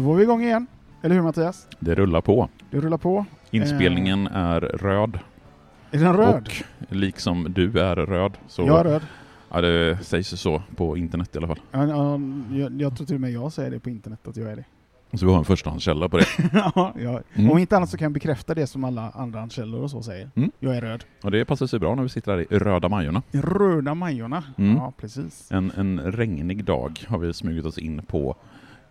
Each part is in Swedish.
Då var vi igång igen. Eller hur Mattias? Det rullar på. Det rullar på. Inspelningen är röd. Är den röd? Och liksom du är röd. Så, jag är röd. Ja, det sägs ju så på internet i alla fall. Ja, ja, jag, jag tror till och med jag säger det på internet att jag är det. Så vi har en förstahandskälla på det. ja, ja. Mm. Om inte annat så kan jag bekräfta det som alla andrahandskällor och så säger. Mm. Jag är röd. Och det passar sig bra när vi sitter här i röda Majorna. Röda Majorna. Mm. Ja, precis. En, en regnig dag har vi smugit oss in på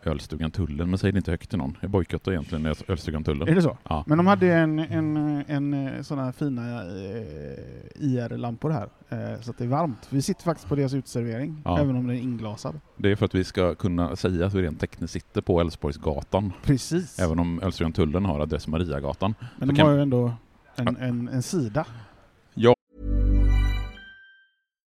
ölstugan Tullen, men säg det inte högt till någon. Jag bojkottar egentligen ölstugan Tullen. Är det så? Ja. Men de hade en, en, en sådana här fina eh, IR-lampor här, eh, så att det är varmt. Vi sitter faktiskt på deras uteservering, Ja. även om den är inglasad. Det är för att vi ska kunna säga att vi rent tekniskt sitter på Älvsborgsgatan. Precis. Även om ölstugan Tullen har adress Mariagatan. Men så de kan- har ju ändå en, en, en sida.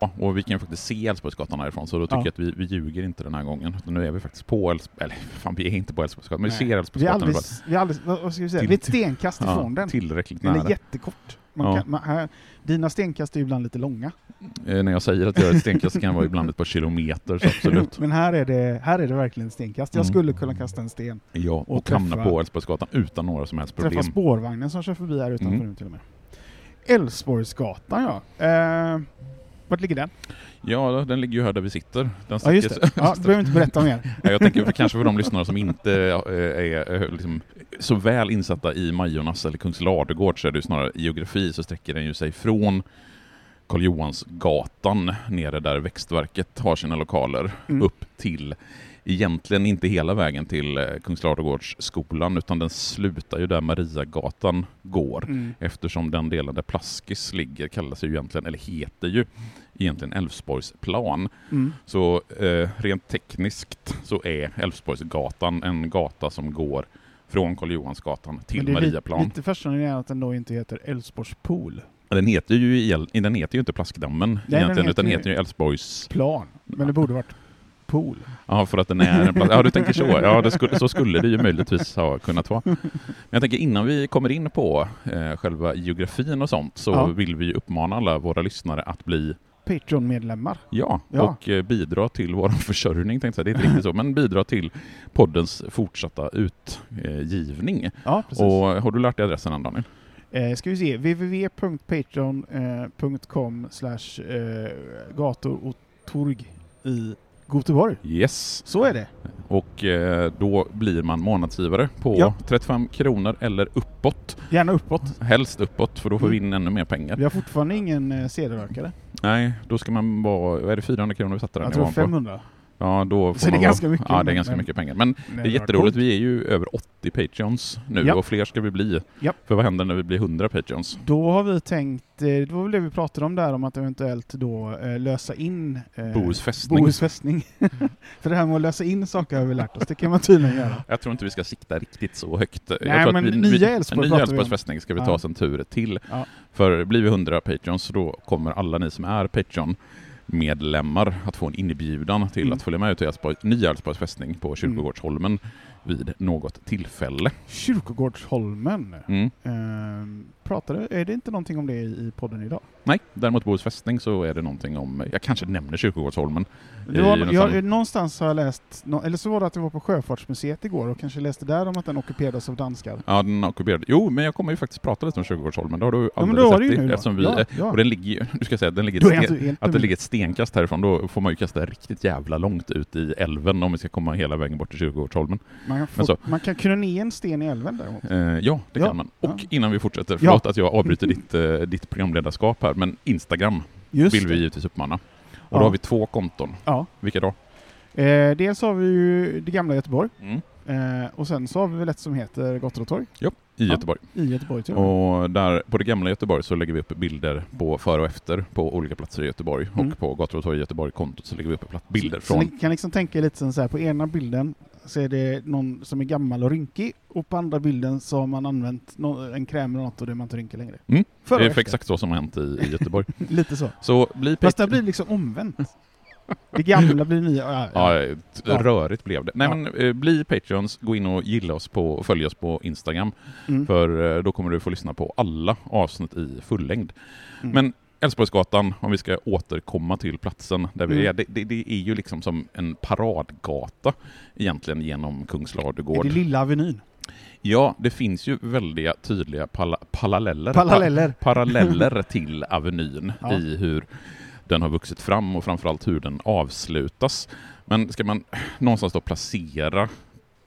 Ja, och vi kan ju faktiskt se Älvsborgsgatan härifrån, så då tycker Ja. jag att vi, vi ljuger inte den här gången. Nu är vi faktiskt på Älvsborgsgatan, eller fan vi är inte på Älvsborgsgatan, men vi ser Vi är Älvsborgsgatan i alla alldeles, vi är alldeles, vad ska vi säga, Till- vi är ett stenkast ifrån den. Tillräckligt Den är nära. jättekort. Man Ja. kan, man, här, dina stenkast är ju ibland lite långa. Eh, när jag säger att jag är ett stenkast kan jag vara ibland ett par kilometer, så absolut. Men här är, det, här är det verkligen stenkast. Jag Mm. skulle kunna kasta en sten. Ja, och, Och hamna träffa- på Älvsborgsgatan utan några som helst Träffa problem. spårvagnen som kör förbi här utanför Mm. nu till och med. Älvsborgsgatan ja. Eh, vart ligger den? Ja, den ligger ju här där vi sitter. Den Ja just det. Ja, du behöver inte berätta mer. Jag tänker för, kanske för de lyssnare som inte eh, är eh, liksom, så väl insatta i Majornas eller Kungsladugård så är det ju snarare i geografi så sträcker den ju sig från Karl Johansgatan nere där Växtverket har sina lokaler Mm. upp till egentligen inte hela vägen till eh, Kungsladugårdsskolan utan den slutar ju där Mariagatan går Mm. eftersom den delen där Plaskis ligger kallas ju egentligen, eller heter ju egentligen Älvsborgsplan. Mm. Så eh, rent tekniskt så är Älvsborgsgatan en gata som går från Karl Johansgatan till det är Mariaplan. lite fascinerande att den då inte heter Älvsborgs pool. Den heter ju, den heter ju inte Plaskdammen den egentligen, heter utan ju- heter ju Älvsborgs... Plan. Men det borde varit pool. Ja, för att den är en plats. Ja, du tänker så. Ja, skulle, så skulle det ju möjligtvis ha kunnat vara. Men jag tänker innan vi kommer in på eh, själva geografin och sånt så Ja. vill vi uppmana alla våra lyssnare att bli Patreon-medlemmar. Ja, Ja. och eh, bidra till vår försörjning, tänkte jag. Det är inte riktigt så, men bidra till poddens fortsatta utgivning. Ja, precis. Och har du lärt dig adressen än, Daniel? Eh, ska vi se, www.patreon.com slash eh, gator och torg i Göteborg. Yes. Så är det. Och eh, då blir man månadsgivare på Ja. 35 kronor eller uppåt. Gärna uppåt. Helst uppåt, för då får vi Mm. in ännu mer pengar. Vi har fortfarande ingen eh, sedelrökare. Nej, då ska man vara, vad är det 400 kronor vi satte den Jag tror nivån på? 500. Ja, då får Så det är ganska mycket, Ja, det är ganska men- mycket pengar. Men det är jätteroligt. Vi är ju över 80 Patreons nu Ja. och fler ska vi bli. Ja. För vad händer när vi blir 100 Patreons? Då har vi tänkt, eh, det var väl det vi pratade om där, om att eventuellt då eh, lösa in eh, Bohus fästning. Bohus fästning. För det här med att lösa in saker har vi lärt oss, det kan man tydligen göra. Jag tror inte vi ska sikta riktigt så högt. Nej, men vi, nya Älvsborgs fästning ska vi Ja. ta oss en tur till. Ja. För blir vi 100 Patreons så då kommer alla ni som är Patreon medlemmar att få en inbjudan till Mm. att följa med ut till Älvsborg, nya Älvsborgs fästning på Kyrkogårdsholmen vid något tillfälle. Kyrkogårdsholmen. Mm. Ehm, pratade, är det inte någonting om det i podden idag? Nej, däremot Bohus fästning så är det någonting om, jag kanske nämner Kyrkogårdsholmen. Det var, jag, någonstans har jag läst, eller så var det att jag var på Sjöfartsmuseet igår och kanske läste där om att den ockuperades av danskar. Ja, den är ockuperad. Jo, men jag kommer ju faktiskt prata lite om Kyrkogårdsholmen. Det har du Ja, men alldeles du rätt i. Eftersom vi, Ja, ja. Och den ligger ju, du ska säga, den ligger sten, helt att det dum. ligger ett stenkast härifrån, då får man ju kasta riktigt jävla långt ut i älven om vi ska komma hela vägen bort till Kyrkogårdsholmen. man, får, man kan kunna ner en sten i älven däremot. Eh, ja, det Ja, kan man. Och ja. innan vi fortsätter, förlåt att jag avbryter ditt, eh, ditt programledarskap här, men Instagram Just vill vi det. givetvis uppmana. Och Ja. då har vi två konton. Ja. Vilka då? Eh, dels har vi ju det gamla Göteborg, Mm. Eh, och sen så har vi väl ett som heter Gottorp I Ja. Göteborg. i Göteborg till och där, på det gamla Göteborg så lägger vi upp bilder på före och efter på olika platser i Göteborg. Mm. Och på Gator och torg i Göteborg-kontot så lägger vi upp bilder Så från... ni kan liksom tänka lite så här, på ena bilden så är det någon som är gammal och rynkig, och på andra bilden så har man använt en kräm eller något och då är man inte rynkig längre. Mm. Det är exakt så som har hänt i, i Göteborg. Lite så. Så bli Fast det blir liksom omvänt. Det gamla blir nya. Ja, ja. Ja, rörigt blev det. Nej Ja. men eh, bli Patreons, gå in och gilla oss på, och följ oss på Instagram. Mm. För eh, då kommer du få lyssna på alla avsnitt i fullängd. Mm. Men Älvsborgsgatan, om vi ska återkomma till platsen där vi Mm. är, det, det, det är ju liksom som en paradgata egentligen genom Är Kungslagegård. det lilla Avenyn? Ja, det finns ju väldiga tydliga pala, paralleller, Paralleller. pa, paralleller till Avenyn Ja. i hur den har vuxit fram och framförallt hur den avslutas. Men ska man någonstans då placera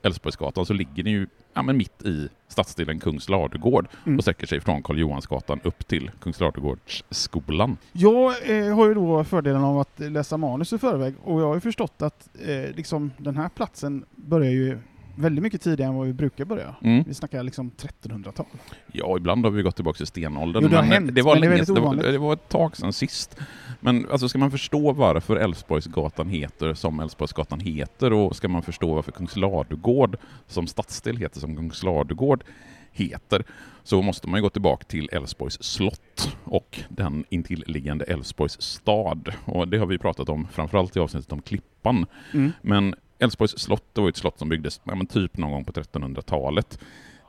Älvsborgsgatan så ligger den ju ja, men mitt i stadsdelen Kungsladugård Mm. och sträcker sig från Karl Johansgatan upp till Kungsladugårdsskolan. Jag eh, har ju då fördelen av att läsa manus i förväg och jag har ju förstått att eh, liksom, den här platsen börjar ju väldigt mycket tidigare än vad vi brukar börja. Mm. Vi snackar liksom 1300-tal. Ja, ibland har vi gått tillbaka till stenåldern. Jo, det har men hänt, det var, men det länge, väldigt det, var, det var ett tag sedan sist. Men alltså, ska man förstå varför Älvsborgsgatan heter som Älvsborgsgatan heter och ska man förstå varför Kungsladugård som stadsdel heter som Kungsladugård heter så måste man ju gå tillbaka till Älvsborgs slott och den intilliggande Älvsborgs stad. Och det har vi pratat om framförallt i avsnittet om Klippan. Mm. Men Älvsborgs slott det var ett slott som byggdes ja, typ någon gång på 1300-talet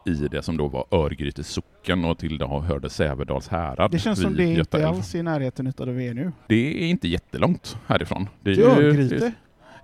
i det som då var Örgryte socken och till det hörde Sävedals härad. Det känns som det Göta inte alls är i närheten utav där vi är nu. Det är inte jättelångt härifrån. Det är Till Örgryte?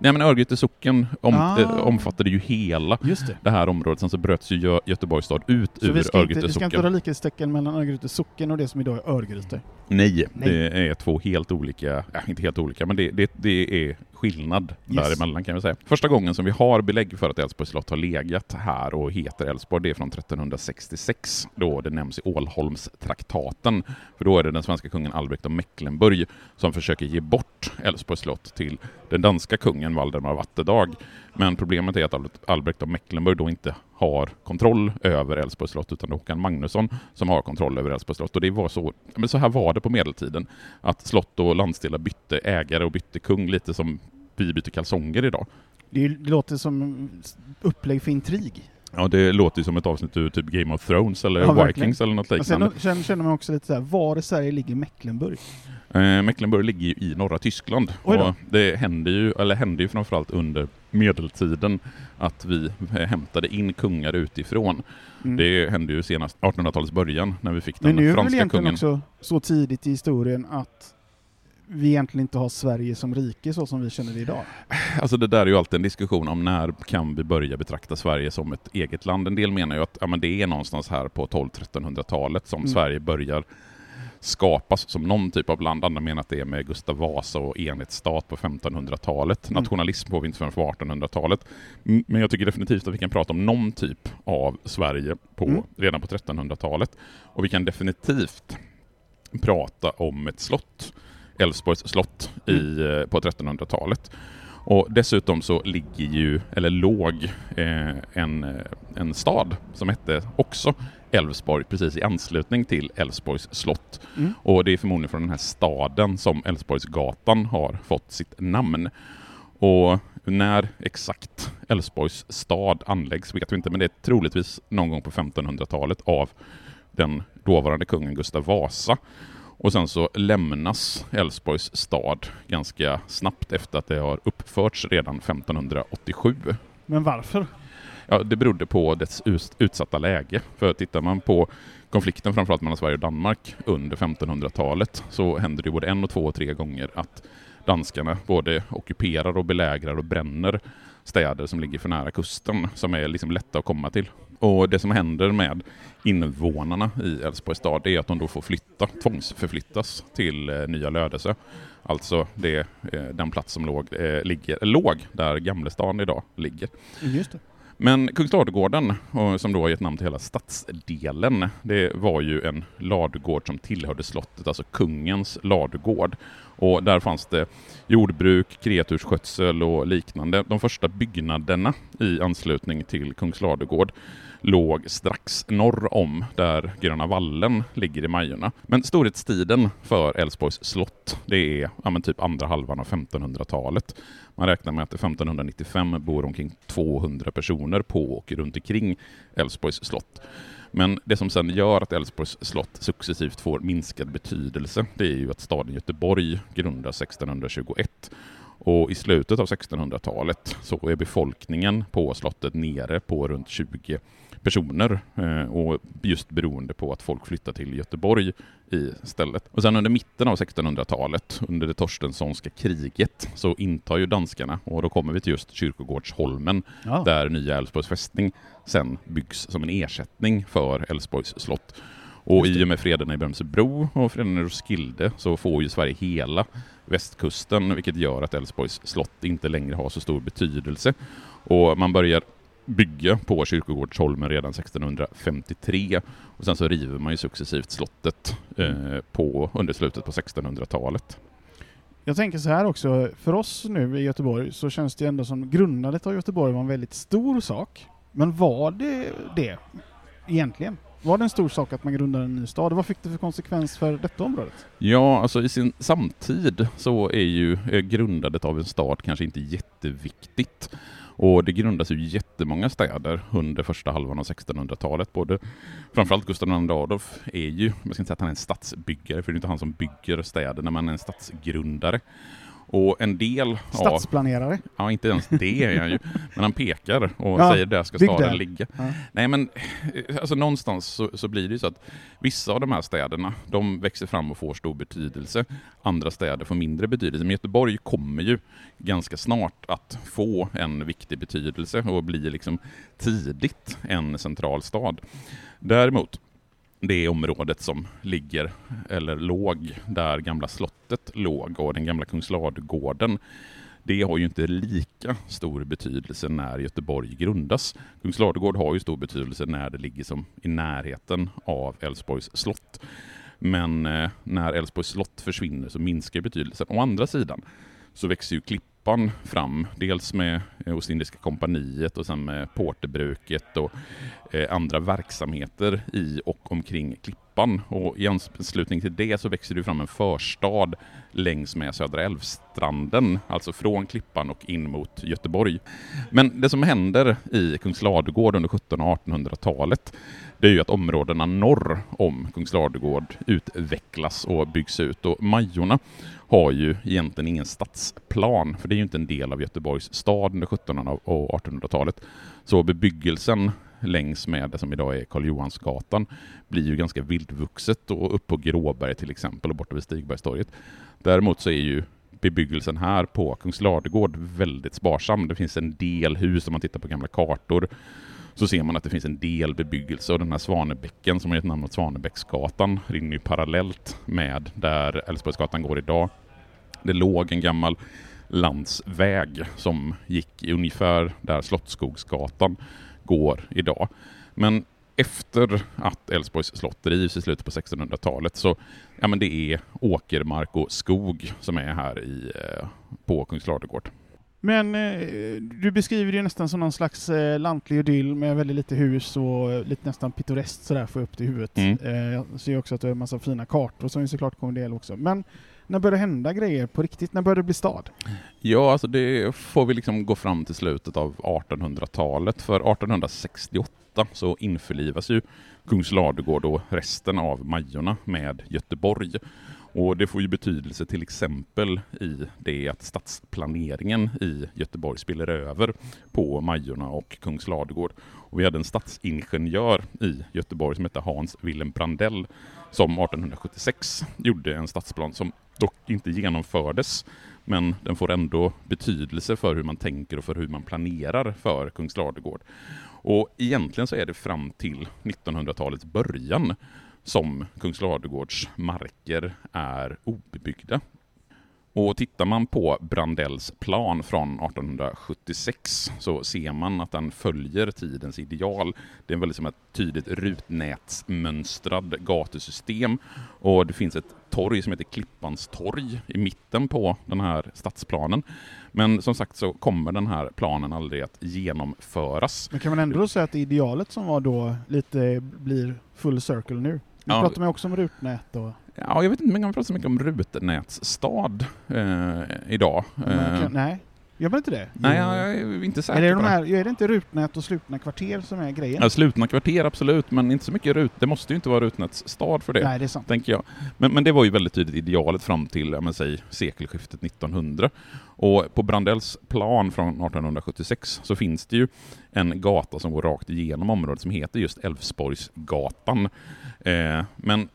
Nej men Örgryte socken om, Ah. eh, omfattade ju hela Just det. det här området. Sen så bröts ju Gö- Göteborgs stad ut Så ur vi ska, inte, Örgryte vi ska inte socken. dra likhetstecken mellan Örgryte socken och det som idag är Örgryte. Nej, Nej. det är två helt olika, ja, inte helt olika, men det, det, det är skillnad Yes. däremellan kan vi säga. Första gången som vi har belägg för att Älvsborgs slott har legat här och heter Älvsborg, det är från 1366, då det nämns i Ålholmstraktaten. För då är det den svenska kungen Albrecht av Mecklenburg som försöker ge bort Älvsborgs slott till den danska kungen Valdemar Vattedag, Men problemet är att Albrecht- av Mecklenburg då inte har kontroll över Älvsborgs slott utan det är Håkan Magnusson som har kontroll över Älvsborgs slott. Och det var så, men så här var det på medeltiden. Att slott och landsdelar bytte ägare och bytte kung lite som vi byter kalsonger idag. Det låter som upplägg för intrig. Ja, det låter ju som ett avsnitt ur typ Game of Thrones eller Ja. Vikings eller något Men sen liknande. känner, man också lite så här, var i Sverige ligger Mecklenburg? Eh, Mecklenburg ligger ju i norra Tyskland. Och det hände ju, eller hände ju framförallt under medeltiden att vi eh, hämtade in kungar utifrån. Mm. Det hände ju senast 1800-talets början när vi fick Men den nu är det väl franska egentligen kungen. också så tidigt i historien att vi egentligen inte har Sverige som rike så som vi känner det idag. Alltså det där är ju alltid en diskussion om när kan vi börja betrakta Sverige som ett eget land. En del menar ju att ja, men det är någonstans här på 1200-1300-talet som Mm. Sverige börjar skapas som någon typ av land. Andra menar att det är med Gustav Vasa och enhetsstat på 1500-talet. Mm. Nationalism får vi inte förrän på 1800-talet. Mm, Men jag tycker definitivt att vi kan prata om någon typ av Sverige på, Mm. redan på 1300-talet. Och vi kan definitivt prata om ett slott, Älvsborgs slott, i, Mm. eh, på 1300-talet. Och dessutom så ligger ju, eller låg, eh, en, eh, en stad som hette också Älvsborg precis i anslutning till Älvsborgs slott. Mm. Och det är förmodligen från den här staden som Älvsborgsgatan har fått sitt namn. Och när exakt Älvsborgs stad anläggs vet vi inte, men det är troligtvis någon gång på 1500-talet av den dåvarande kungen Gustav Vasa. Och sen så lämnas Älvsborgs stad ganska snabbt efter att det har uppförts redan 1587. Men varför? Ja, det berodde på dess utsatta läge. För tittar man på konflikten framförallt mellan Sverige och Danmark under 1500-talet så händer det både en och två och tre gånger att danskarna både ockuperar och belägrar och bränner städer som ligger för nära kusten som är liksom lätta att komma till. Och det som händer med invånarna i Älvsborgs stad är att de då får flytta, tvångsförflyttas till eh, Nya Lödöse. Alltså det, eh, den plats som låg, eh, ligger, låg där Gamlestan idag ligger. Just det. Men Kungsladugården, som då har gett namn till hela stadsdelen, det var ju en ladugård som tillhörde slottet, alltså kungens ladugård. Och där fanns det jordbruk, kreatursskötsel och liknande. De första byggnaderna i anslutning till Kungsladugård låg strax norr om där Gröna vallen ligger i Majorna. Men storhetstiden för Älvsborgs slott, det är ja, men typ andra halvan av 1500-talet. Man räknar med att det 1595 bor omkring 200 personer på och runt omkring Älvsborgs slott. Men det som sedan gör att Älvsborgs slott successivt får minskad betydelse, det är ju att staden Göteborg grundas 1621. Och i slutet av 1600-talet så är befolkningen på slottet nere på runt 20 personer eh, och just beroende på att folk flyttar till Göteborg istället. Och sen under mitten av 1600-talet, under det Torstenssonska kriget, så intar ju danskarna, och då kommer vi till just Kyrkogårdsholmen, Ja. där nya Älvsborgs fästning sen byggs som en ersättning för Älvsborgs slott. Och i och med freden i Brömsebro och freden i Roskilde så får ju Sverige hela västkusten, vilket gör att Älvsborgs slott inte längre har så stor betydelse. Och man börjar bygga på Kyrkogårdsholmen redan 1653 och sen så river man ju successivt slottet eh, på, under slutet på 1600-talet. Jag tänker så här också, för oss nu i Göteborg så känns det ändå som grundandet av Göteborg var en väldigt stor sak. Men var det det egentligen? Var det en stor sak att man grundade en ny stad? Vad fick det för konsekvens för detta området? Ja, alltså i sin samtid så är ju eh, grundandet av en stad kanske inte jätteviktigt. Och det grundas ju jättemånga städer under första halvan av 1600-talet. Både, framförallt Gustav II Adolf är ju, jag ska inte säga att han är en stadsbyggare, för det är inte han som bygger städerna, men han är en stadsgrundare. Och en del av... Stadsplanerare? Ja, inte ens det är han ju. Men han pekar och Ja, säger där ska staden ligga. Ja. Nej men, eh, alltså någonstans så, så blir det ju så att vissa av de här städerna, de växer fram och får stor betydelse. Andra städer får mindre betydelse. Men Göteborg kommer ju ganska snart att få en viktig betydelse och bli liksom tidigt en central stad. Däremot, det området som ligger, eller låg, där gamla slottet låg och den gamla Kungsladugården, det har ju inte lika stor betydelse när Göteborg grundas. Kungsladugård har ju stor betydelse när det ligger som i närheten av Älvsborgs slott. Men eh, när Älvsborgs slott försvinner så minskar betydelsen. Å andra sidan så växer ju Klippan fram, dels med eh, Ostindiska kompaniet och sen med Porterbruket och eh, andra verksamheter i och omkring Klippan. Och i anslutning till det så växer det fram en förstad längs med Södra Älvstranden, alltså från Klippan och in mot Göteborg. Men det som händer i Kungsladugård under 1700 och 1800-talet, det är ju att områdena norr om Kungsladugård utvecklas och byggs ut. Och Majorna har ju egentligen ingen stadsplan, för det är ju inte en del av Göteborgs stad under 1700 och 1800-talet. Så bebyggelsen längs med det som idag är Karl Johansgatan blir ju ganska vildvuxet och upp på Gråberg till exempel och borta vid Stigbergstorget. Däremot så är ju bebyggelsen här på Kungsladugård väldigt sparsam. Det finns en del hus om man tittar på gamla kartor så ser man att det finns en del bebyggelse och den här Svanebäcken som har gett namn åt Svanebäcksgatan rinner ju parallellt med där Älvsborgsgatan går idag. Det låg en gammal landsväg som gick ungefär där Slottsskogsgatan går idag. Men efter att Älvsborgs slott rivs i slutet på 1600-talet så ja, men det är åkermark och skog som är här i, eh, på Kungsladugård. Men eh, du beskriver det ju nästan som någon slags eh, lantlig idyll med väldigt lite hus och lite nästan pittoreskt sådär får jag upp till huvudet. Mm. Jag ser också att du har en massa fina kartor som såklart kommer del också. Men när började det hända grejer på riktigt? När började det bli stad? Ja, alltså det får vi liksom gå fram till slutet av 1800-talet. För 1868 så införlivas ju Kungsladugård och resten av Majorna med Göteborg. Och det får ju betydelse till exempel i det att stadsplaneringen i Göteborg spiller över på Majorna och Kungsladugård. Och vi hade en stadsingenjör i Göteborg som hette Hans Willem Brandell som 1876 gjorde en stadsplan som dock inte genomfördes men den får ändå betydelse för hur man tänker och för hur man planerar för Kungsladugård. Och egentligen så är det fram till 1900-talets början som Kungsladugårds marker är obebyggda. Och tittar man på Brandells plan från 1876 så ser man att den följer tidens ideal. Det är väldigt som ett tydligt rutnätsmönstrad gatusystem och det finns ett torg som heter Klippans torg i mitten på den här stadsplanen. Men som sagt så kommer den här planen aldrig att genomföras. Men kan man ändå säga att idealet som var då lite blir full circle nu? Nu Ja. pratar man också om rutnät och... Ja, jag vet inte om man pratar så mycket om rutnätsstad eh, idag. Men Eh, kan, nej, gör man inte det? nej, jag är inte säker Är det, de här, är det inte rutnät och slutna kvarter som är grejen? Ja, slutna kvarter, absolut, men inte så mycket rut. Det måste ju inte vara rutnätsstad för det. Nej, det är sant. tänker jag. Men, men det var ju väldigt tydligt idealet fram till, ja, men, säg, sekelskiftet 1900. Och på Brandells plan från 1876 så finns det ju en gata som går rakt igenom området som heter just Älvsborgsgatan. Eh, men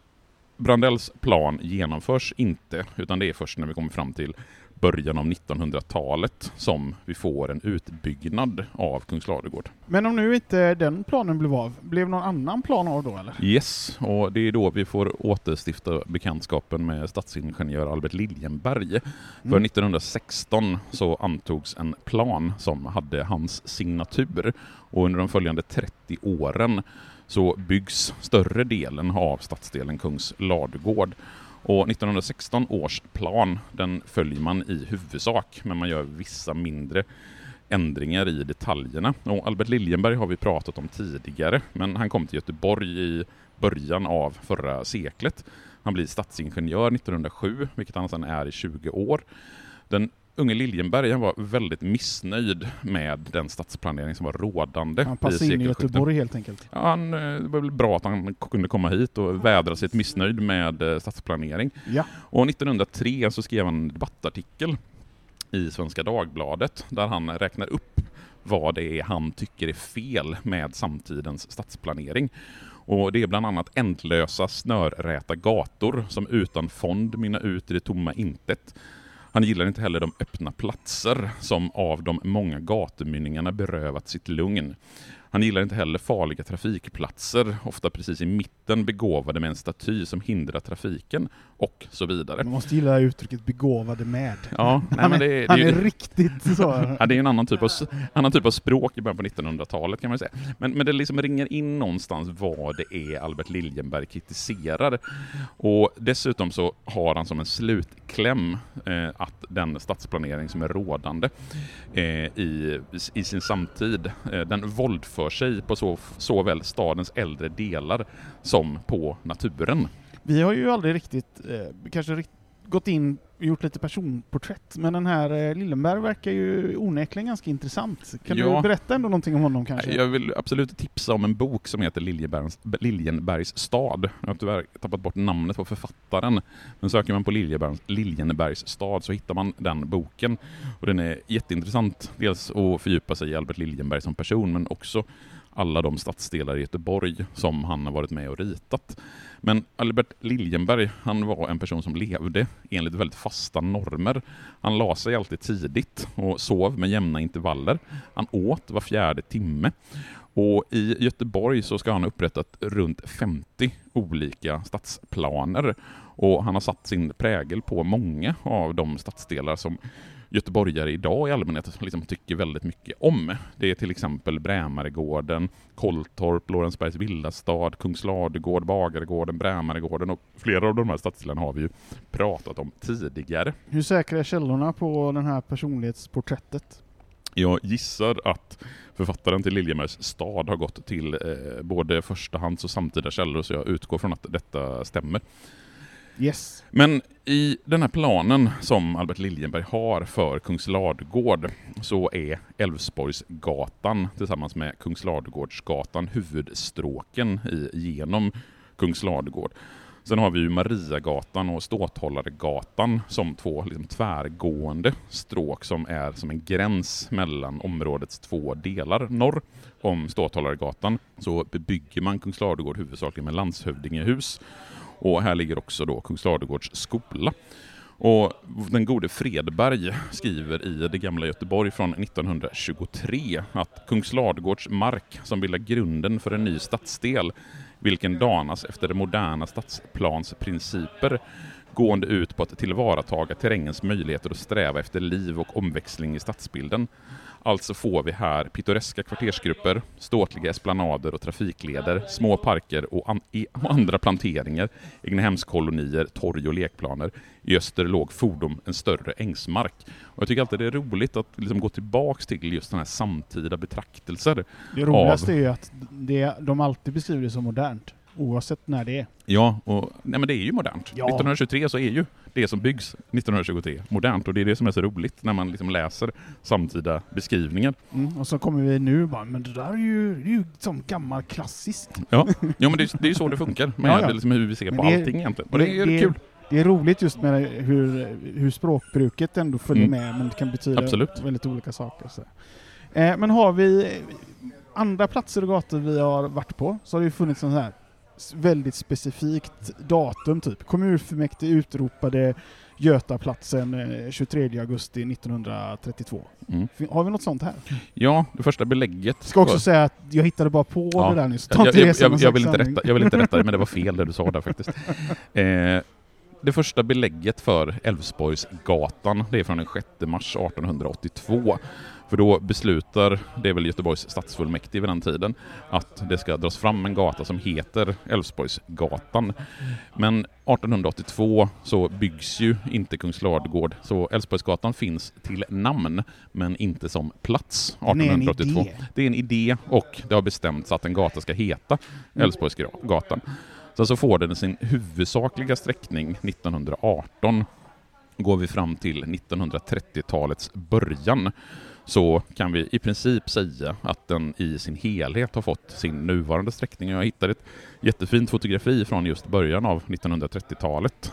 Brandells plan genomförs inte, utan det är först när vi kommer fram till början av 1900-talet som vi får en utbyggnad av Kungsladugård. Men om nu inte den planen blev av, blev någon annan plan av då eller? Yes, och det är då vi får återstifta bekantskapen med stadsingenjör Albert Liljenberg. För Mm. 1916 så antogs en plan som hade hans signatur och under de följande 30 åren så byggs större delen av stadsdelen Kungsladugård. Och 1916 års plan, den följer man i huvudsak, men man gör vissa mindre ändringar i detaljerna. Och Albert Liljenberg har vi pratat om tidigare, men han kom till Göteborg i början av förra seklet. Han blir stadsingenjör 1907, vilket han sedan är i 20 år. Den unge Liljenberg han var väldigt missnöjd med den stadsplanering som var rådande Han passade in i. Göteborg helt enkelt. Ja, han, eh, det var väl bra att han kunde komma hit och vädra sitt missnöjd med eh, stadsplanering. Ja. Och 1903 så skrev han en debattartikel i Svenska Dagbladet där han räknar upp vad det är han tycker är fel med samtidens stadsplanering. Och det är bland annat ändlösa snörräta gator som utan fond mynnar ut i det tomma intet. Han gillar inte heller de öppna platser som av de många gatumynningarna berövat sitt lugn. Han gillar inte heller farliga trafikplatser, ofta precis i mitten begåvade med en staty som hindrar trafiken och så vidare. Man måste gilla uttrycket begåvade med. Ja, nej, han men är, det, det, han är är ju- riktigt så. Ja, det är en annan typ av, annan typ av språk i början på 1900-talet kan man säga. Men, men det liksom ringer in någonstans vad det är Albert Liljenberg kritiserar. Och dessutom så har han som en slutkläm eh, att den stadsplanering som är rådande eh, i, i sin samtid, eh, den våldför sig på så, såväl stadens äldre delar som på naturen. Vi har ju aldrig riktigt, eh, kanske rikt, gått in gjort lite personporträtt, men den här eh, Lillenberg verkar ju onekligen ganska intressant. Kan Ja. du berätta ändå någonting om honom kanske? Jag vill absolut tipsa om en bok som heter Liljebergs, Liljenbergs stad. Jag har tyvärr tappat bort namnet på författaren. Men söker man på Liljebergs, Liljenbergs stad så hittar man den boken. Och den är jätteintressant. Dels att fördjupa sig i Albert Liljenberg som person, men också alla de stadsdelar i Göteborg som han har varit med och ritat. Men Albert Liljenberg, han var en person som levde enligt väldigt fasta normer. Han la sig alltid tidigt och sov med jämna intervaller. Han åt var fjärde timme. Och i Göteborg så ska han ha upprättat runt 50 olika stadsplaner. Och han har satt sin prägel på många av de stadsdelar som göteborgare idag i allmänhet liksom tycker väldigt mycket om. Det är till exempel Brämaregården, Kolltorp, Lorensbergs villastad, Kungsladugård, Bagaregården, Brämaregården och flera av de här stadsdelarna har vi ju pratat om tidigare. Hur säkra är källorna på den här personlighetsporträttet? Jag gissar att författaren till Liljebergs stad har gått till eh, både förstahands och samtida källor, så jag utgår från att detta stämmer. Yes. Men i den här planen som Albert Liljenberg har för Kungsladugård så är Älvsborgsgatan tillsammans med Kungsladugårdsgatan huvudstråken i, genom Kungsladugård. Sen har vi ju Mariagatan och Ståthållaregatan som två liksom, tvärgående stråk som är som en gräns mellan områdets två delar. Norr om Ståthållaregatan så bebygger man Kungsladugård huvudsakligen med landshövdingehus och här ligger också då Kungsladugårds skola. Och den gode Fredberg skriver i Det gamla Göteborg från 1923 att Kungsladugårds mark som bildar grunden för en ny stadsdel, vilken danas efter moderna stadsplansprinciper, gående ut på att tillvarataga terrängens möjligheter att sträva efter liv och omväxling i stadsbilden. Alltså får vi här pittoreska kvartersgrupper, ståtliga esplanader och trafikleder, små parker och, an och andra planteringar, egnahemskolonier, torg och lekplaner. I öster låg fordom en större ängsmark. Och jag tycker alltid det är roligt att liksom gå tillbaks till just den här samtida betraktelser. Det roligaste av... är att det, de alltid beskriver det som modernt. Oavsett när det är. Ja, och, nej men det är ju modernt. Ja. 1923 så är ju det som byggs 1923 modernt och det är det som är så roligt när man liksom läser samtida beskrivningar. Mm, och så kommer vi nu bara, men det där är ju, det är ju som gammal klassiskt. Ja, ja men det, det är ju så det funkar med ja, ja. Liksom hur vi ser men på det, allting egentligen. Och det, det är det, kul. Det är roligt just med hur, hur språkbruket ändå följer mm. med, men det kan betyda Absolut. väldigt olika saker. Så. Eh, men har vi andra platser och gator vi har varit på, så har det ju funnits sån här väldigt specifikt datum typ. Kommunfullmäktige utropade Götaplatsen 23 eh, augusti 1932. Mm. Har vi något sånt här? Ja, det första belägget. Ska också säga att jag hittade bara på ja. det där nyss. Jag, jag, jag, jag, vill inte rätta, jag vill inte rätta det, men det var fel det du sa där faktiskt. Eh, det första belägget för Älvsborgsgatan, det är från den 6 mars 1882. För då beslutar, det är väl Göteborgs stadsfullmäktige vid den tiden, att det ska dras fram en gata som heter Älvsborgsgatan. Men 1882 så byggs ju inte Kungsladugård, så Älvsborgsgatan finns till namn, men inte som plats 1882. Det är, det är en idé och det har bestämts att en gata ska heta Älvsborgsgatan. Sen så får den sin huvudsakliga sträckning 1918 går vi fram till 1930-talets början så kan vi i princip säga att den i sin helhet har fått sin nuvarande sträckning. Jag hittade ett jättefint fotografi från just början av 1930-talet.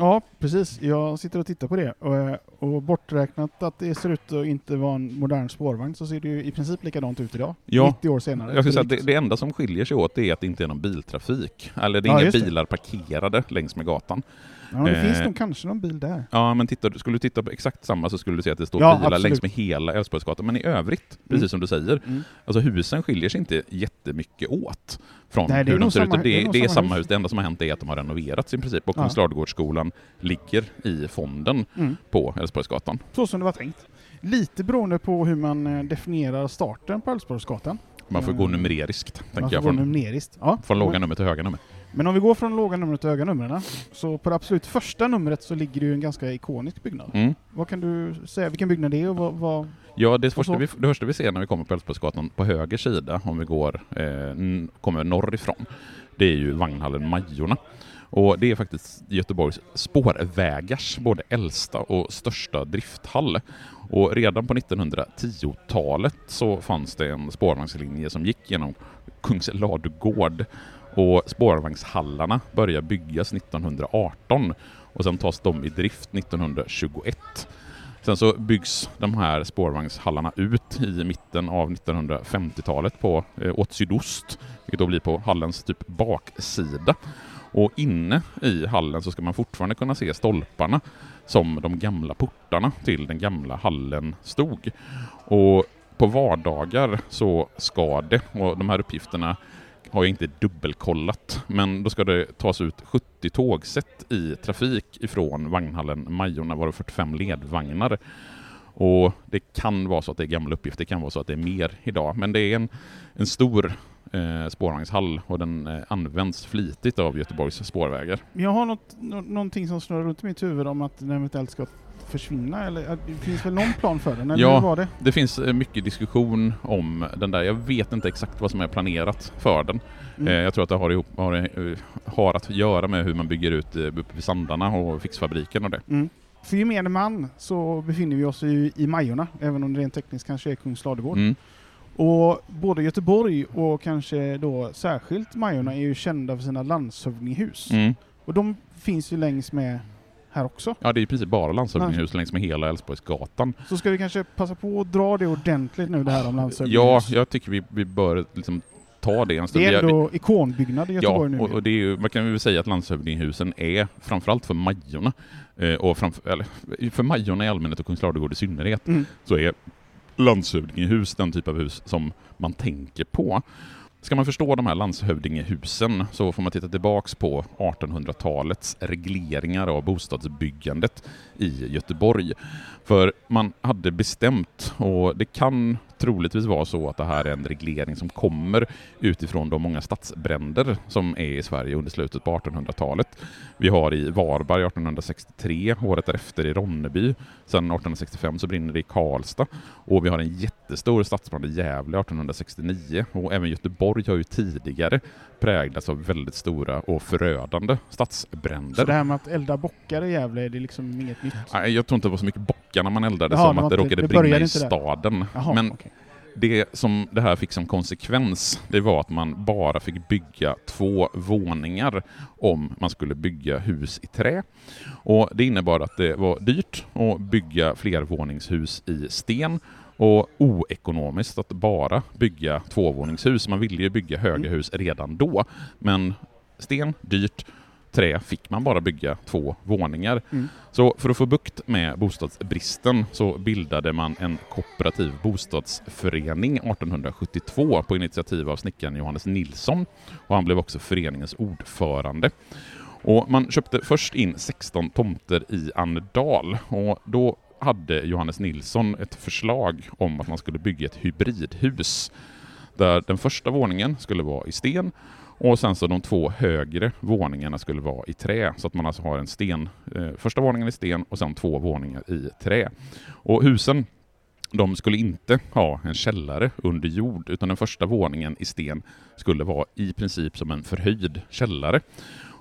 Ja, precis. Jag sitter och tittar på det och, och borträknat att det ser ut att inte vara en modern spårvagn så ser det ju i princip likadant ut idag, ja. 90 år senare. Jag säga det, det, enda som skiljer sig åt är att det inte är någon biltrafik, eller det är ja, inga bilar parkerade längs med gatan. Ja, det eh, finns nog kanske någon bil där. Ja, men titta, skulle du titta på exakt samma så skulle du se att det står ja, bilar absolut. längs med hela Älvsborgsgatan. Men i övrigt, mm. precis som du säger, mm. alltså husen skiljer sig inte jättemycket åt från Nej, hur de ser ut. Det, det, är, det är samma hus. Det enda som har hänt är att de har renoverats i princip och ja. Kungsladugårdsskolan ligger i fonden mm. på Älvsborgsgatan. Så som det var tänkt. Lite beroende på hur man eh, definierar starten på Älvsborgsgatan. Man får gå eh, numeriskt, tänker jag. Från, numeriskt. Ja. från låga nummer till höga nummer. Men om vi går från låga numret till höga numren, så på det absolut första numret så ligger det ju en ganska ikonisk byggnad. Mm. Vad kan du säga, vilken byggnad det är och vad... vad ja, det första, vi, det första vi ser när vi kommer på Älvsborgsgatan på höger sida, om vi går, eh, kommer norrifrån, det är ju vagnhallen Majorna. Och det är faktiskt Göteborgs spårvägars både äldsta och största drifthall. Och redan på 1910-talet så fanns det en spårvagnslinje som gick genom Kungsladugård och spårvagnshallarna börjar byggas 1918 och sen tas de i drift 1921. Sen så byggs de här spårvagnshallarna ut i mitten av 1950-talet på, eh, åt sydost, vilket då blir på hallens typ baksida. Och inne i hallen så ska man fortfarande kunna se stolparna som de gamla portarna till den gamla hallen stod. Och på vardagar så ska det, och de här uppgifterna har jag inte dubbelkollat, men då ska det tas ut 70 tågsätt i trafik ifrån vagnhallen Majorna, varav 45 ledvagnar. Och det kan vara så att det är gamla uppgifter, det kan vara så att det är mer idag. Men det är en, en stor eh, spårvagnshall och den eh, används flitigt av Göteborgs spårvägar. Jag har något, nå någonting som snurrar runt i mitt huvud om att den eventuellt ska försvinna eller äh, det finns väl någon plan för den? Eller Ja. var det? Det finns eh, mycket diskussion om den där. Jag vet inte exakt vad som är planerat för den. Mm. Eh, Jag tror att det har, ihop, har, eh, har att göra med hur man bygger ut uppe vid Sandarna och fixfabriken och det. Mm. För gemene man så befinner vi oss i, i Majorna, även om det rent tekniskt kanske är Kungsladugård. Mm. Och både Göteborg och kanske då särskilt Majorna är ju kända för sina landshövdingehus. Mm. Och de finns ju längs med här också. Ja, det är i princip bara landshövdingehus längs med hela Älvsborgsgatan. Så ska vi kanske passa på att dra det ordentligt nu det här om Ja, landshövdingehus. jag tycker vi, vi bör liksom ta det en stund. det är ändå ikonbyggnad i Ja, Göteborg nu. och, och det är ju, man kan väl säga att landshövdinghusen är framförallt för Majorna, eh, och framför, eller, för Majorna i allmänhet och Kungsladugård i synnerhet, Mm. så är landshövdingehus den typ av hus som man tänker på. Ska man förstå de här landshövdingehusen så får man titta tillbaks på 1800-talets regleringar av bostadsbyggandet i Göteborg. För man hade bestämt, och det kan troligtvis vara så att det här är en reglering som kommer utifrån de många stadsbränder som är i Sverige under slutet på 1800-talet. Vi har i Varberg 1863, året därefter i Ronneby, sen 1865 så brinner det i Karlstad och vi har en jättestor stadsbrand i Gävle 1869 och även Göteborg har ju tidigare präglats av väldigt stora och förödande stadsbränder. Så det här med att elda bockar i Gävle, det är liksom inget nytt? Jag tror inte det var så mycket bockar när man eldade Jaha, som det att det råkade det brinna i staden. Jaha, Men okej. Det som det här fick som konsekvens, det var att man bara fick bygga två våningar om man skulle bygga hus i trä. Och det innebar att det var dyrt att bygga flervåningshus i sten och oekonomiskt att bara bygga tvåvåningshus. Man ville ju bygga höga Mm. hus redan då, men sten, dyrt, trä fick man bara bygga två våningar. Mm. Så för att få bukt med bostadsbristen så bildade man en kooperativ bostadsförening 1872 på initiativ av snickaren Johannes Nilsson och han blev också föreningens ordförande. Och man köpte först in 16 tomter i Annedal och då hade Johannes Nilsson ett förslag om att man skulle bygga ett hybridhus där den första våningen skulle vara i sten och sen så de två högre våningarna skulle vara i trä, så att man alltså har en sten, eh, första våningen i sten och sen två våningar i trä. Och husen, de skulle inte ha en källare under jord, utan den första våningen i sten skulle vara i princip som en förhöjd källare.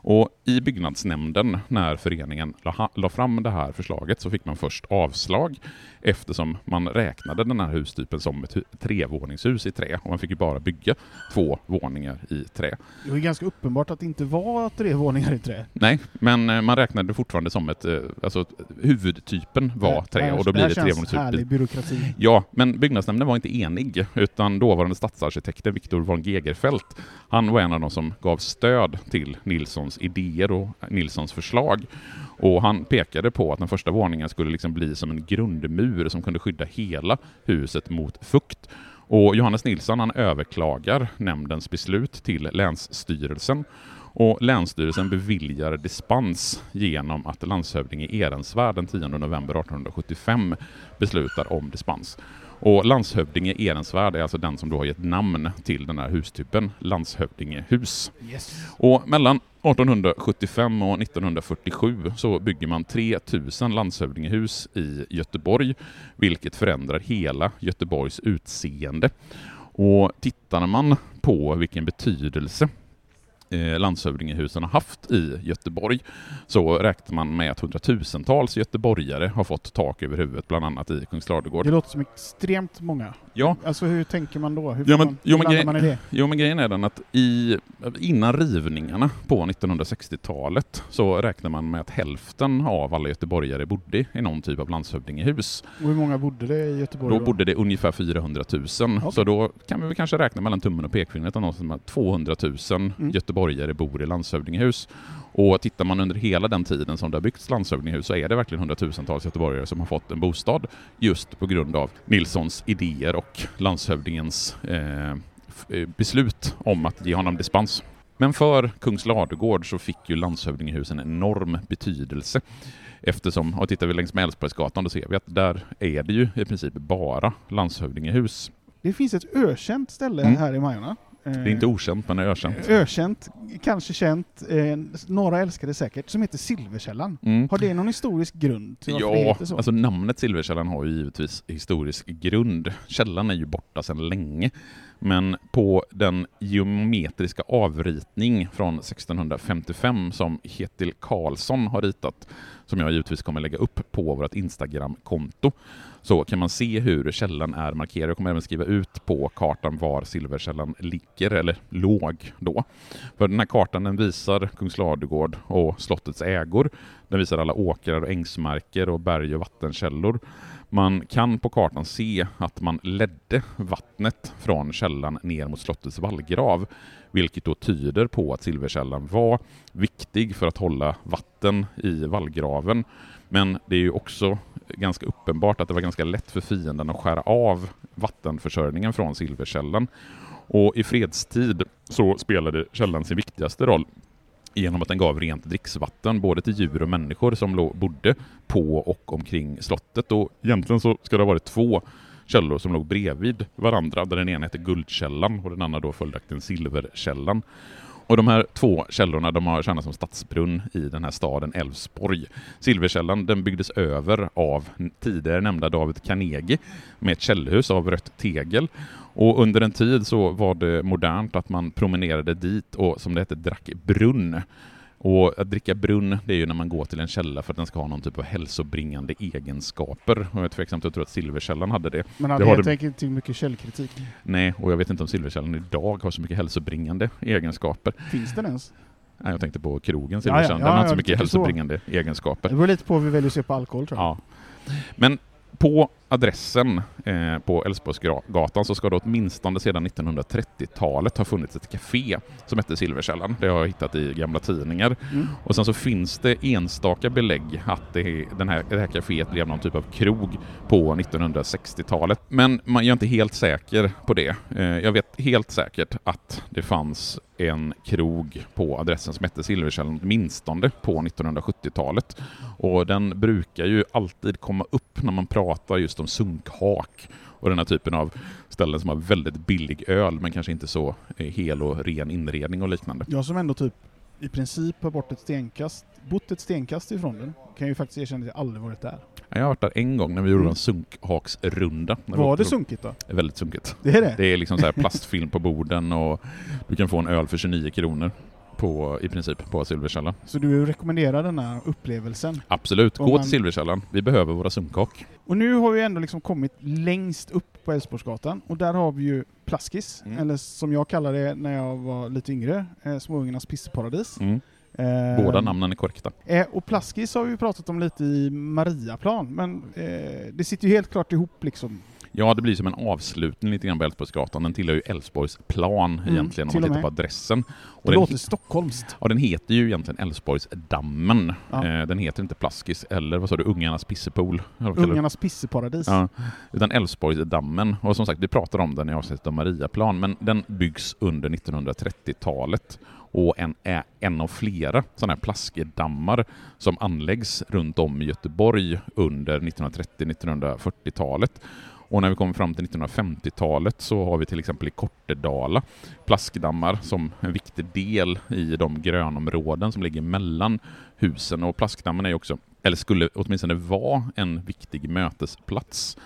Och i byggnadsnämnden, när föreningen la, fram det här förslaget, så fick man först avslag eftersom man räknade den här hustypen som ett hu- trevåningshus i trä och man fick ju bara bygga två våningar i trä. Det var ganska uppenbart att det inte var tre våningar i trä. Nej, men eh, man räknade det fortfarande som ett, eh, alltså huvudtypen var Det trä här- och då blir det här känns trevåningshus. härlig byråkrati. Ja, men byggnadsnämnden var inte enig, utan dåvarande stadsarkitekten Viktor von Gegerfeldt, han var en av de som gav stöd till Nilssons idéer och Nilssons förslag. Och han pekade på att den första våningen skulle liksom bli som en grundmur som kunde skydda hela huset mot fukt. Och Johannes Nilsson han överklagar nämndens beslut till Länsstyrelsen och Länsstyrelsen beviljar dispens genom att landshövding i Ehrensvärd den 10 november 1875 beslutar om dispens. Och landshövdinge Ehrensvärd är alltså den som då har gett namn till den här hustypen, landshövdingehus. Yes. Och mellan 1875 och 1947 så bygger man 3000 landshövdingehus i Göteborg, vilket förändrar hela Göteborgs utseende. Och tittar man på vilken betydelse eh, landshövdingehusen har haft i Göteborg så räknar man med att hundratusentals göteborgare har fått tak över huvudet, bland annat i Kungsladugård. Det låter som extremt många. Ja, Alltså hur tänker man då? Hur, Ja, men- man, jo, men man i det? Jo, men grejen är den att i, innan rivningarna på 1960-talet så räknar man med att hälften av alla göteborgare bodde i någon typ av landshövdingehus. Och hur många bodde det i Göteborg Då bodde det ungefär 400 000, så då kan vi väl kanske räkna mellan tummen och pekfingret att någonstans med 200 000 Mm. göteborgare bor i landshövdingehus. Och tittar man under hela den tiden som det har byggts landshövdingehus så är det verkligen hundratusentals göteborgare som har fått en bostad just på grund av Nilssons idéer och landshövdingens eh, eh, beslut om att ge honom dispens. Men för Kungsladugård så fick ju landshövdingehusen en enorm betydelse. Eftersom, och tittar vi längs med Älvsborgsgatan då ser vi att där är det ju i princip bara landshövdingehus. Det finns ett ökänt ställe Mm. här i Majorna. Det är inte okänt men det är ökänt. Ökänt, kanske känt, eh, några älskar det säkert, som heter Silverkällan. Mm. Har det någon historisk grund till det Ja, heter så? alltså namnet Silverkällan har ju givetvis historisk grund. Källan är ju borta sedan länge. Men på den geometriska avritning från 1655 som Ketil Karlsson har ritat, som jag givetvis kommer lägga upp på vårt Instagram-konto, så kan man se hur källan är markerad. Jag kommer även skriva ut på kartan var Silverkällan ligger, eller låg då. För den här kartan den visar Kungsladugård och slottets ägor. Den visar alla åkrar och ängsmarker och berg och vattenkällor. Man kan på kartan se att man ledde vattnet från källan ner mot slottets vallgrav, vilket då tyder på att Silverkällan var viktig för att hålla vatten i vallgraven. Men det är ju också ganska uppenbart att det var ganska lätt för fienden att skära av vattenförsörjningen från Silverkällan. Och i fredstid så spelade källan sin viktigaste roll genom att den gav rent dricksvatten både till djur och människor som bodde på och omkring slottet. Och egentligen så ska det ha varit två källor som låg bredvid varandra, där den ena hette Guldkällan och den andra då följaktligen Silverkällan. Och de här två källorna de har tjänat som stadsbrunn i den här staden Älvsborg. Silverkällan den byggdes över av tidigare nämnda David Carnegie med ett källhus av rött tegel. Och under en tid så var det modernt att man promenerade dit och som det hette drack brunn. Och att dricka brunn, det är ju när man går till en källa för att den ska ha någon typ av hälsobringande egenskaper. Och jag är tveksam till att tro att Silverkällan hade det. Men hade det har helt det- enkelt inte mycket källkritik. Nej, och jag vet inte om Silverkällan idag har så mycket hälsobringande egenskaper. Finns den ens? Nej, jag tänkte på krogen Ja, ja, Silverkällan. ja, Den har inte ja, så du mycket tänker så. hälsobringande egenskaper. Det beror lite på hur vi väljer att se på alkohol tror jag. Ja. Men på adressen eh, på Älvsborgsgatan så ska det åtminstone sedan 1930-talet ha funnits ett café som hette Silverkällan. Det har jag hittat i gamla tidningar. Mm. Och sen så finns det enstaka belägg att det, den här, det här caféet blev någon typ av krog på 1960-talet. Men man är inte helt säker på det. Eh, jag vet helt säkert att det fanns en krog på adressen som hette Silverkällan åtminstone på 1970-talet. Och den brukar ju alltid komma upp när man pratar just om sunkhak och den här typen av ställen som har väldigt billig öl men kanske inte så eh, hel och ren inredning och liknande. Jag som ändå typ i princip har bort ett stenkast, bott ett stenkast ifrån den, kan ju faktiskt erkänna att jag aldrig varit där. Jag har varit där en gång när vi gjorde Mm. en sunkhaksrunda. Var det sunkigt då? Det är väldigt sunkigt. Det är det? Det är liksom så här plastfilm på borden och du kan få en öl för 29 kronor på, i princip på Silverkällan. Så du rekommenderar den här upplevelsen? Absolut, gå man- till Silverkällan. Vi behöver våra sunkhak. Och nu har vi ändå liksom kommit längst upp på Älvsborgsgatan och där har vi ju Plaskis, Mm. eller som jag kallar det när jag var lite yngre, eh, Småungarnas pissparadis. Mm. Eh, Båda namnen är korrekta. Eh, och Plaskis har vi pratat om lite i Mariaplan, men eh, det sitter ju helt klart ihop liksom. Ja, det blir som en avslutning lite grann på Älvsborgsgatan. Den tillhör ju Älvsborgs plan Mm, egentligen om man tittar på med. adressen. Och Det den, låter stockholmskt. ja, den heter ju egentligen Älvsborgsdammen. Ja. Eh, den heter inte Plaskis eller vad sa du, Ungarnas pissepool? Ungarnas pisseparadis. Ja, utan Älvsborgsdammen. Och som sagt, vi pratar om den i avsnittet om Mariaplan, men den byggs under 1930-talet och en, är en av flera sådana här plaskedammar som anläggs runt om i Göteborg under 1930-1940-talet. Och när vi kommer fram till 1950-talet så har vi till exempel i Kortedala plaskdammar som en viktig del i de grönområden som ligger mellan husen. Och plaskdammen är också, eller skulle åtminstone vara, en viktig mötesplats.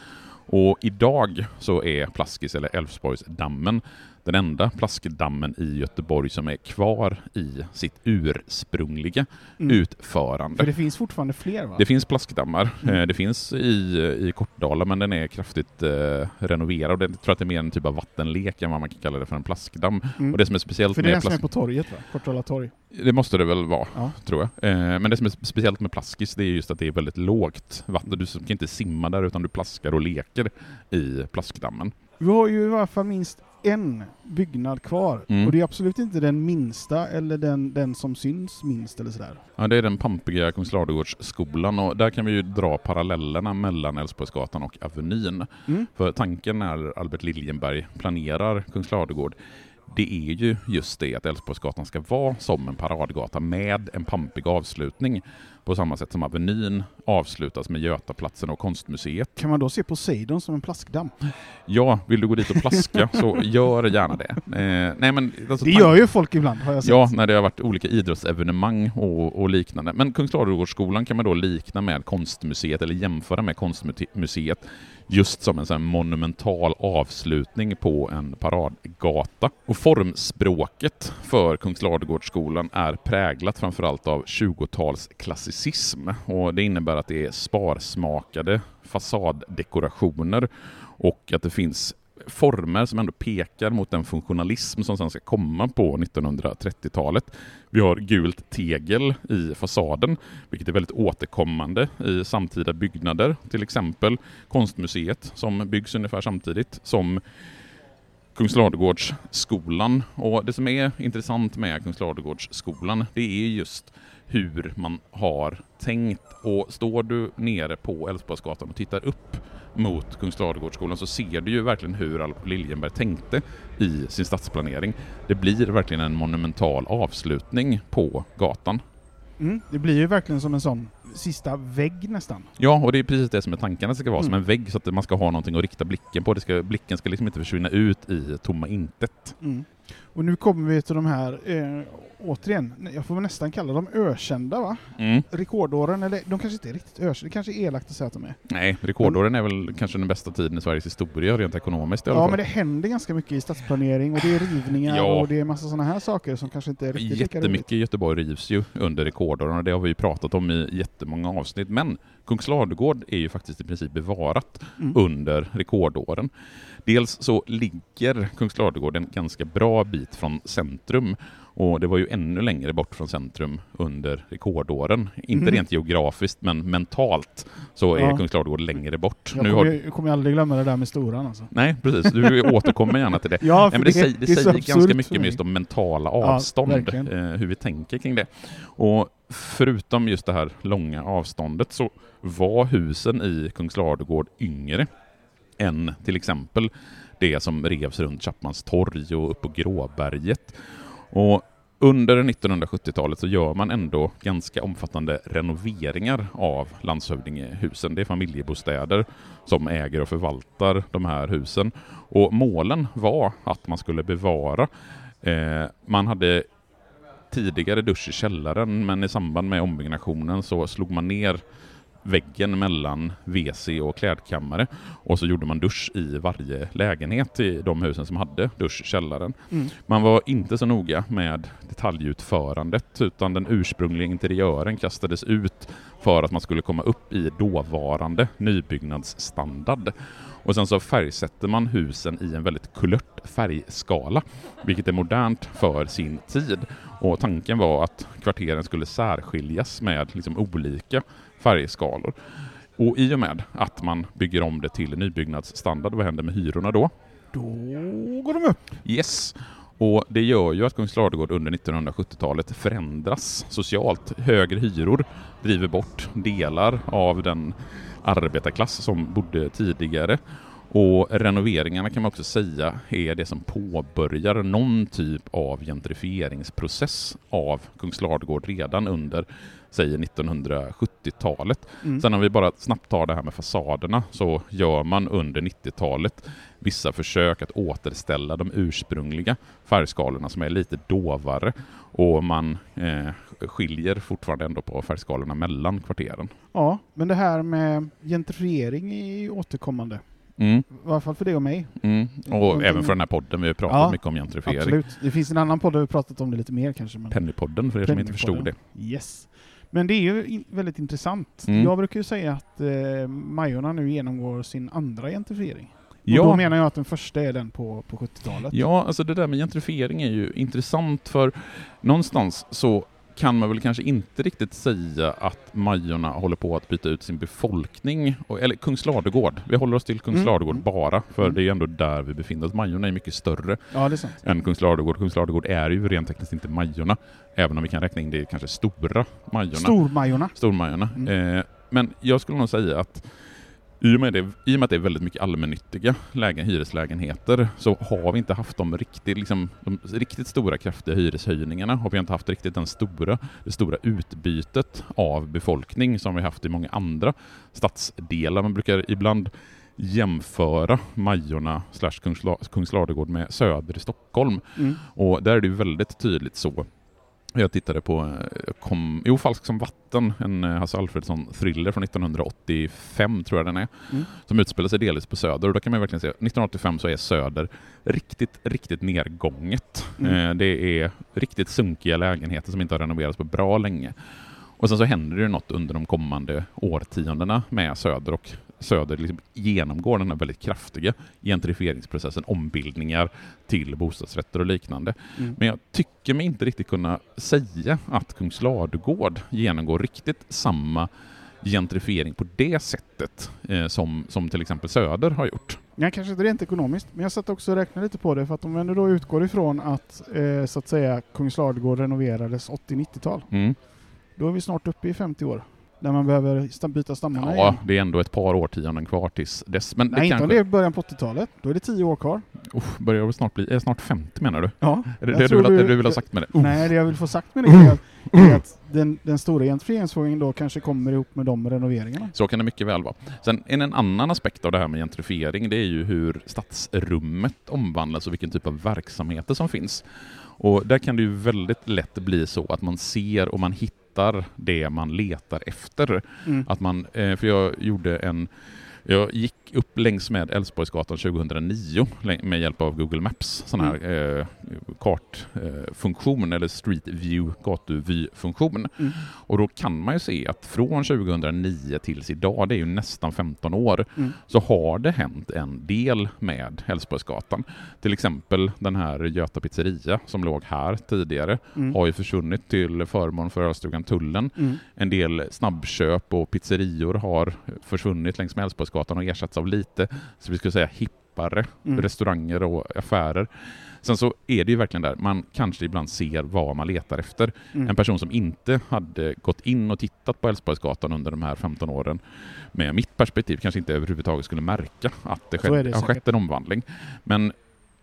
Och idag så är Plaskis, eller Älvsborgsdammen, den enda plaskdammen i Göteborg som är kvar i sitt ursprungliga Mm. utförande. För det finns fortfarande fler va? Det finns plaskdammar. Mm. Eh, Det finns i, i Kortdala, men den är kraftigt eh, renoverad. Jag tror att det är mer en typ av vattenlek än vad man kan kalla det för en plaskdamm. Mm. Och det som är speciellt För det är med den som är på torget va? Kortala torg. Det måste det väl vara, Ja. tror jag. Eh, men det som är speciellt med plaskis, det är just att det är väldigt lågt vatten. Du kan inte simma där, utan du plaskar och leker i plaskdammen. Vi har ju i alla fall minst en byggnad kvar. Mm. Och det är absolut inte den minsta eller den, den som syns minst eller sådär. Ja, det är den pampiga Kungsladugårdsskolan och där kan vi ju dra parallellerna mellan Älvsborgsgatan och Avenyn. Mm. För tanken när Albert Liljenberg planerar Kungsladugård, det är ju just det att Älvsborgsgatan ska vara som en paradgata med en pampig avslutning. På samma sätt som Avenyn avslutas med Götaplatsen och Konstmuseet. Kan man då se Poseidon som en plaskdamm? Ja, vill du gå dit och plaska så gör gärna det. Eh, nej, men, alltså, Det gör ju folk ibland har jag sett. Ja, när det har varit olika idrottsevenemang och, och liknande. Men Kungsladugårdsskolan kan man då likna med Konstmuseet, eller jämföra med Konstmuseet, just som en sån monumental avslutning på en paradgata. Och formspråket för Kungsladugårdsskolan är präglat framförallt av 20-talsklassicism och det innebär att det är sparsmakade fasaddekorationer och att det finns former som ändå pekar mot den funktionalism som sen ska komma på 1930-talet. Vi har gult tegel i fasaden, vilket är väldigt återkommande i samtida byggnader, till exempel Konstmuseet som byggs ungefär samtidigt som Kungsladugårdsskolan. Och det som är intressant med Kungsladugårdsskolan, det är just hur man har tänkt. Och står du nere på Älvsborgsgatan och tittar upp mot Kungsladugårdsskolan så ser du ju verkligen hur Alf Liljenberg tänkte i sin stadsplanering. Det blir verkligen en monumental avslutning på gatan. Mm, det blir ju verkligen som en sån sista vägg nästan. Ja, och det är precis det som är tanken, att det ska vara som Mm. en vägg så att man ska ha någonting att rikta blicken på. Det ska, blicken ska liksom inte försvinna ut i tomma intet. Mm. Och nu kommer vi till de här, eh, återigen, jag får nästan kalla dem ökända va? Mm. Rekordåren, eller de kanske inte är riktigt ökända, det kanske är elakt att säga att de är. Nej, rekordåren är väl kanske den bästa tiden i Sveriges historia rent ekonomiskt i alla Ja men det händer ganska mycket i stadsplanering och det är rivningar Ja. och det är massa sådana här saker som kanske inte är riktigt. Jättemycket i Göteborg rivs ju under rekordåren och det har vi pratat om i jättemånga avsnitt. Men Kungsladugård är ju faktiskt i princip bevarat Mm. under rekordåren. Dels så ligger Kungsladugård en ganska bra bit från centrum och det var ju ännu längre bort från centrum under rekordåren. Inte Mhm. rent geografiskt men mentalt så är Ja. Kungsladugård längre bort. Jag Nu kommer, har... ju- jag kommer aldrig glömma det där med storan alltså. Nej, precis. Du återkommer gärna till det. Ja, Nej, men det, säger, det är så säger ganska mycket mig. just de mentala Ja, avstånd, verkligen. eh, hur vi tänker kring det. Och förutom just det här långa avståndet så var husen i Kungsladugård yngre än till exempel det som revs runt Chapmans torg och upp på Gråberget. Och under 1970-talet så gör man ändå ganska omfattande renoveringar av landshövdingehusen. Det är familjebostäder som äger och förvaltar de här husen. Och målen var att man skulle bevara. Eh, man hade tidigare dusch i källaren, men i samband med ombyggnationen så slog man ner väggen mellan WC och klädkammare och så gjorde man dusch i varje lägenhet i de husen som hade dusch i källaren. Mm. Man var inte så noga med detaljutförandet utan den ursprungliga interiören kastades ut för att man skulle komma upp i dåvarande nybyggnadsstandard. Och sen så färgsätter man husen i en väldigt kulört färgskala, vilket är modernt för sin tid. Och tanken var att kvarteren skulle särskiljas med liksom olika färgskalor. Och i och med att man bygger om det till nybyggnadsstandard, vad händer med hyrorna då? Då går de upp. Yes. Och det gör ju att Kungsladugård under 1970-talet förändras socialt. Högre hyror driver bort delar av den arbetarklass som bodde tidigare. Och renoveringarna kan man också säga är det som påbörjar någon typ av gentrifieringsprocess av Kungsladugård redan under, säger 1970-talet. Mm. Sen om vi bara snabbt tar det här med fasaderna så gör man under 90-talet vissa försök att återställa de ursprungliga färgskalorna som är lite dovare och man eh, skiljer fortfarande ändå på färgskalorna mellan kvarteren. Ja, men det här med gentrifiering är återkommande. Mm, I alla fall för dig och mig. mm. Och Någonting- även för den här podden, vi har pratat Ja, mycket om gentrifiering. Absolut. Det finns en annan podd där vi pratat om det lite mer kanske. Men... Pennypodden för er som inte förstod det. Yes. Men det är ju in- väldigt intressant. Mm. Jag brukar ju säga att eh, Majorna nu genomgår sin andra gentrifiering. Och då Ja, menar jag att den första är den på, på 70-talet. ja, alltså det där med gentrifiering är ju intressant för någonstans så kan man väl kanske inte riktigt säga att Majorna håller på att byta ut sin befolkning, eller Kungsladugård. Vi håller oss till Kungsladugård Mm. bara, för Mm. det är ändå där vi befinner oss. Majorna är mycket större Ja, är än Kungsladugård. Kungsladugård är ju rent tekniskt inte Majorna, även om vi kan räkna in det kanske stora Majorna. Stormajorna. Stormajorna. Mm. Eh, men jag skulle nog säga att I och, med det, I och med att det är väldigt mycket allmännyttiga lägen, hyreslägenheter så har vi inte haft de riktigt, liksom, de riktigt stora kraftiga hyreshöjningarna. Har vi inte haft riktigt den stora, det stora utbytet av befolkning som vi haft i många andra stadsdelar. Man brukar ibland jämföra Majorna slash Kungsladugård med Söder i Stockholm. Mm. Och där är det väldigt tydligt så jag tittade på eh, kom, jo, Falsk som vatten, en eh, Hasse Alfredson-thriller från 1985 tror jag den är, Mm. som utspelar sig delvis på Söder. Och då kan man verkligen se, 1985 så är Söder riktigt, riktigt nedgånget. Mm. Eh, det är riktigt sunkiga lägenheter som inte har renoverats på bra länge. Och sen så händer det något under de kommande årtiondena med Söder och Söder liksom genomgår den här väldigt kraftiga gentrifieringsprocessen, ombildningar till bostadsrätter och liknande. Mm. Men jag tycker mig inte riktigt kunna säga att Kungsladugård genomgår riktigt samma gentrifiering på det sättet eh, som, som till exempel Söder har gjort. Ja, kanske inte rent ekonomiskt, men jag satt också och räknade lite på det för att om vi ändå då utgår ifrån att eh, så att säga Kungsladugård renoverades 80-90-tal, Mm. då är vi snart uppe i 50 år. Där man behöver byta stammarna Ja, igen. det är ändå ett par årtionden kvar tills dess. Men Nej, det inte om kanske... det är början på 80-talet. Då är det 10 år kvar. Uff, börjar det snart bli... Är det snart 50 menar du? Ja, Är det det du det du vill ha sagt med det? Uff. Nej, det jag vill få sagt med det är att, är att den, den stora gentrifieringsfrågan då kanske kommer ihop med de renoveringarna. Så kan det mycket väl vara. Sen en, en annan aspekt av det här med gentrifiering, det är ju hur stadsrummet omvandlas och vilken typ av verksamheter som finns. Och där kan det ju väldigt lätt bli så att man ser och man hittar det man letar efter. Mm. Att man, eh, för jag gjorde en jag gick upp längs med Älvsborgsgatan 2009 lä- med hjälp av Google Maps, sån här eh, kartfunktion eller Street View, gatuvy-funktion. Mm. Och då kan man ju se att från 2009 tills idag, det är ju nästan 15 år, Mm. så har det hänt en del med Älvsborgsgatan. Till exempel den här Göta pizzeria som låg här tidigare Mm. har ju försvunnit till förmån för ölstugan Tullen. Mm. En del snabbköp och pizzerior har försvunnit längs med Älvsborgsgatan och ersatts av lite, så vi skulle säga hippare Mm. restauranger och affärer. Sen så är det ju verkligen där, man kanske ibland ser vad man letar efter. Mm. En person som inte hade gått in och tittat på Älvsborgsgatan under de här 15 åren med mitt perspektiv kanske inte överhuvudtaget skulle märka att det, skett, det har skett en omvandling. Men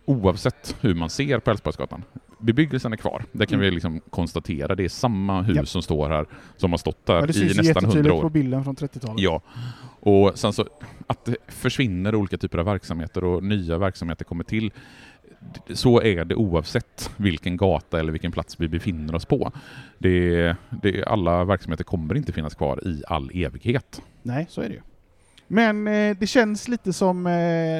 oavsett hur man ser på Älvsborgsgatan, bebyggelsen är kvar. Det kan Mm. vi liksom konstatera. Det är samma hus Japp. som står här som har stått Ja, där det i syns nästan 100 jättetydligt år. på bilden från 30-talet. Ja, och sen så att det försvinner olika typer av verksamheter och nya verksamheter kommer till. Så är det oavsett vilken gata eller vilken plats vi befinner oss på. Det, det, alla verksamheter kommer inte finnas kvar i all evighet. Nej, så är det ju. Men eh, det känns lite som eh,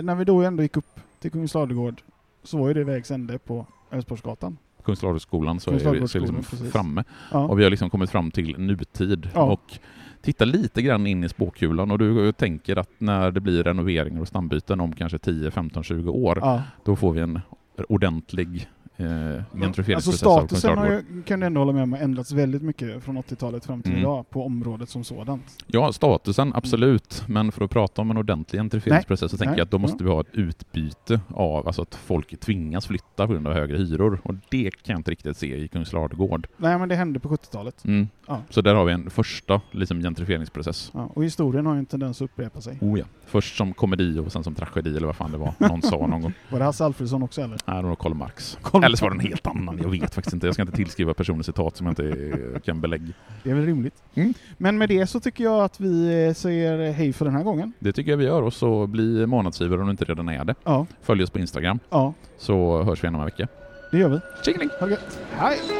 när vi då ändå gick upp till Kungsladugård så var ju det vägs ände på Älvsborgsgatan. Kungsladugårdsskolan så är vi liksom framme Ja. och vi har liksom kommit fram till nutid. Ja. Och titta lite grann in i spåkulan och du tänker att när det blir renoveringar och stambyten om kanske 10, 15, 20 år, ja. då får vi en ordentlig eh, Alltså gentrifieringsprocess av statusen har ju, kan du ändå hålla med om, ändrats väldigt mycket från 80-talet fram till Mm. idag på området som sådant. Ja, statusen absolut, men för att prata om en ordentlig gentrifieringsprocess så tänker jag att då måste vi ha ett utbyte av alltså att folk tvingas flytta på grund av högre hyror och det kan jag inte riktigt se i Kungsladugård. Nej, men det hände på 70-talet. Mm. Ja. Så där har vi en första liksom, gentrifieringsprocess. Ja, och historien har ju en tendens att upprepa sig. Oh ja. Först som komedi och sen som tragedi eller vad fan det var någon sa någon gång. Var det Hasse Alfredsson också eller? Nej, det var Karl Marx. Karl Eller så var det en helt annan, jag vet faktiskt inte. Jag ska inte tillskriva personer citat som jag inte eh, kan belägga. Det är väl rimligt. Mm. Men med det så tycker jag att vi eh, säger hej för den här gången. Det tycker jag vi gör och så bli månadsgivare om du inte redan är det. Ja, Följ oss på Instagram ja, så hörs vi igen om en vecka. det gör vi. Tjingeling! Ha det gött. Hej!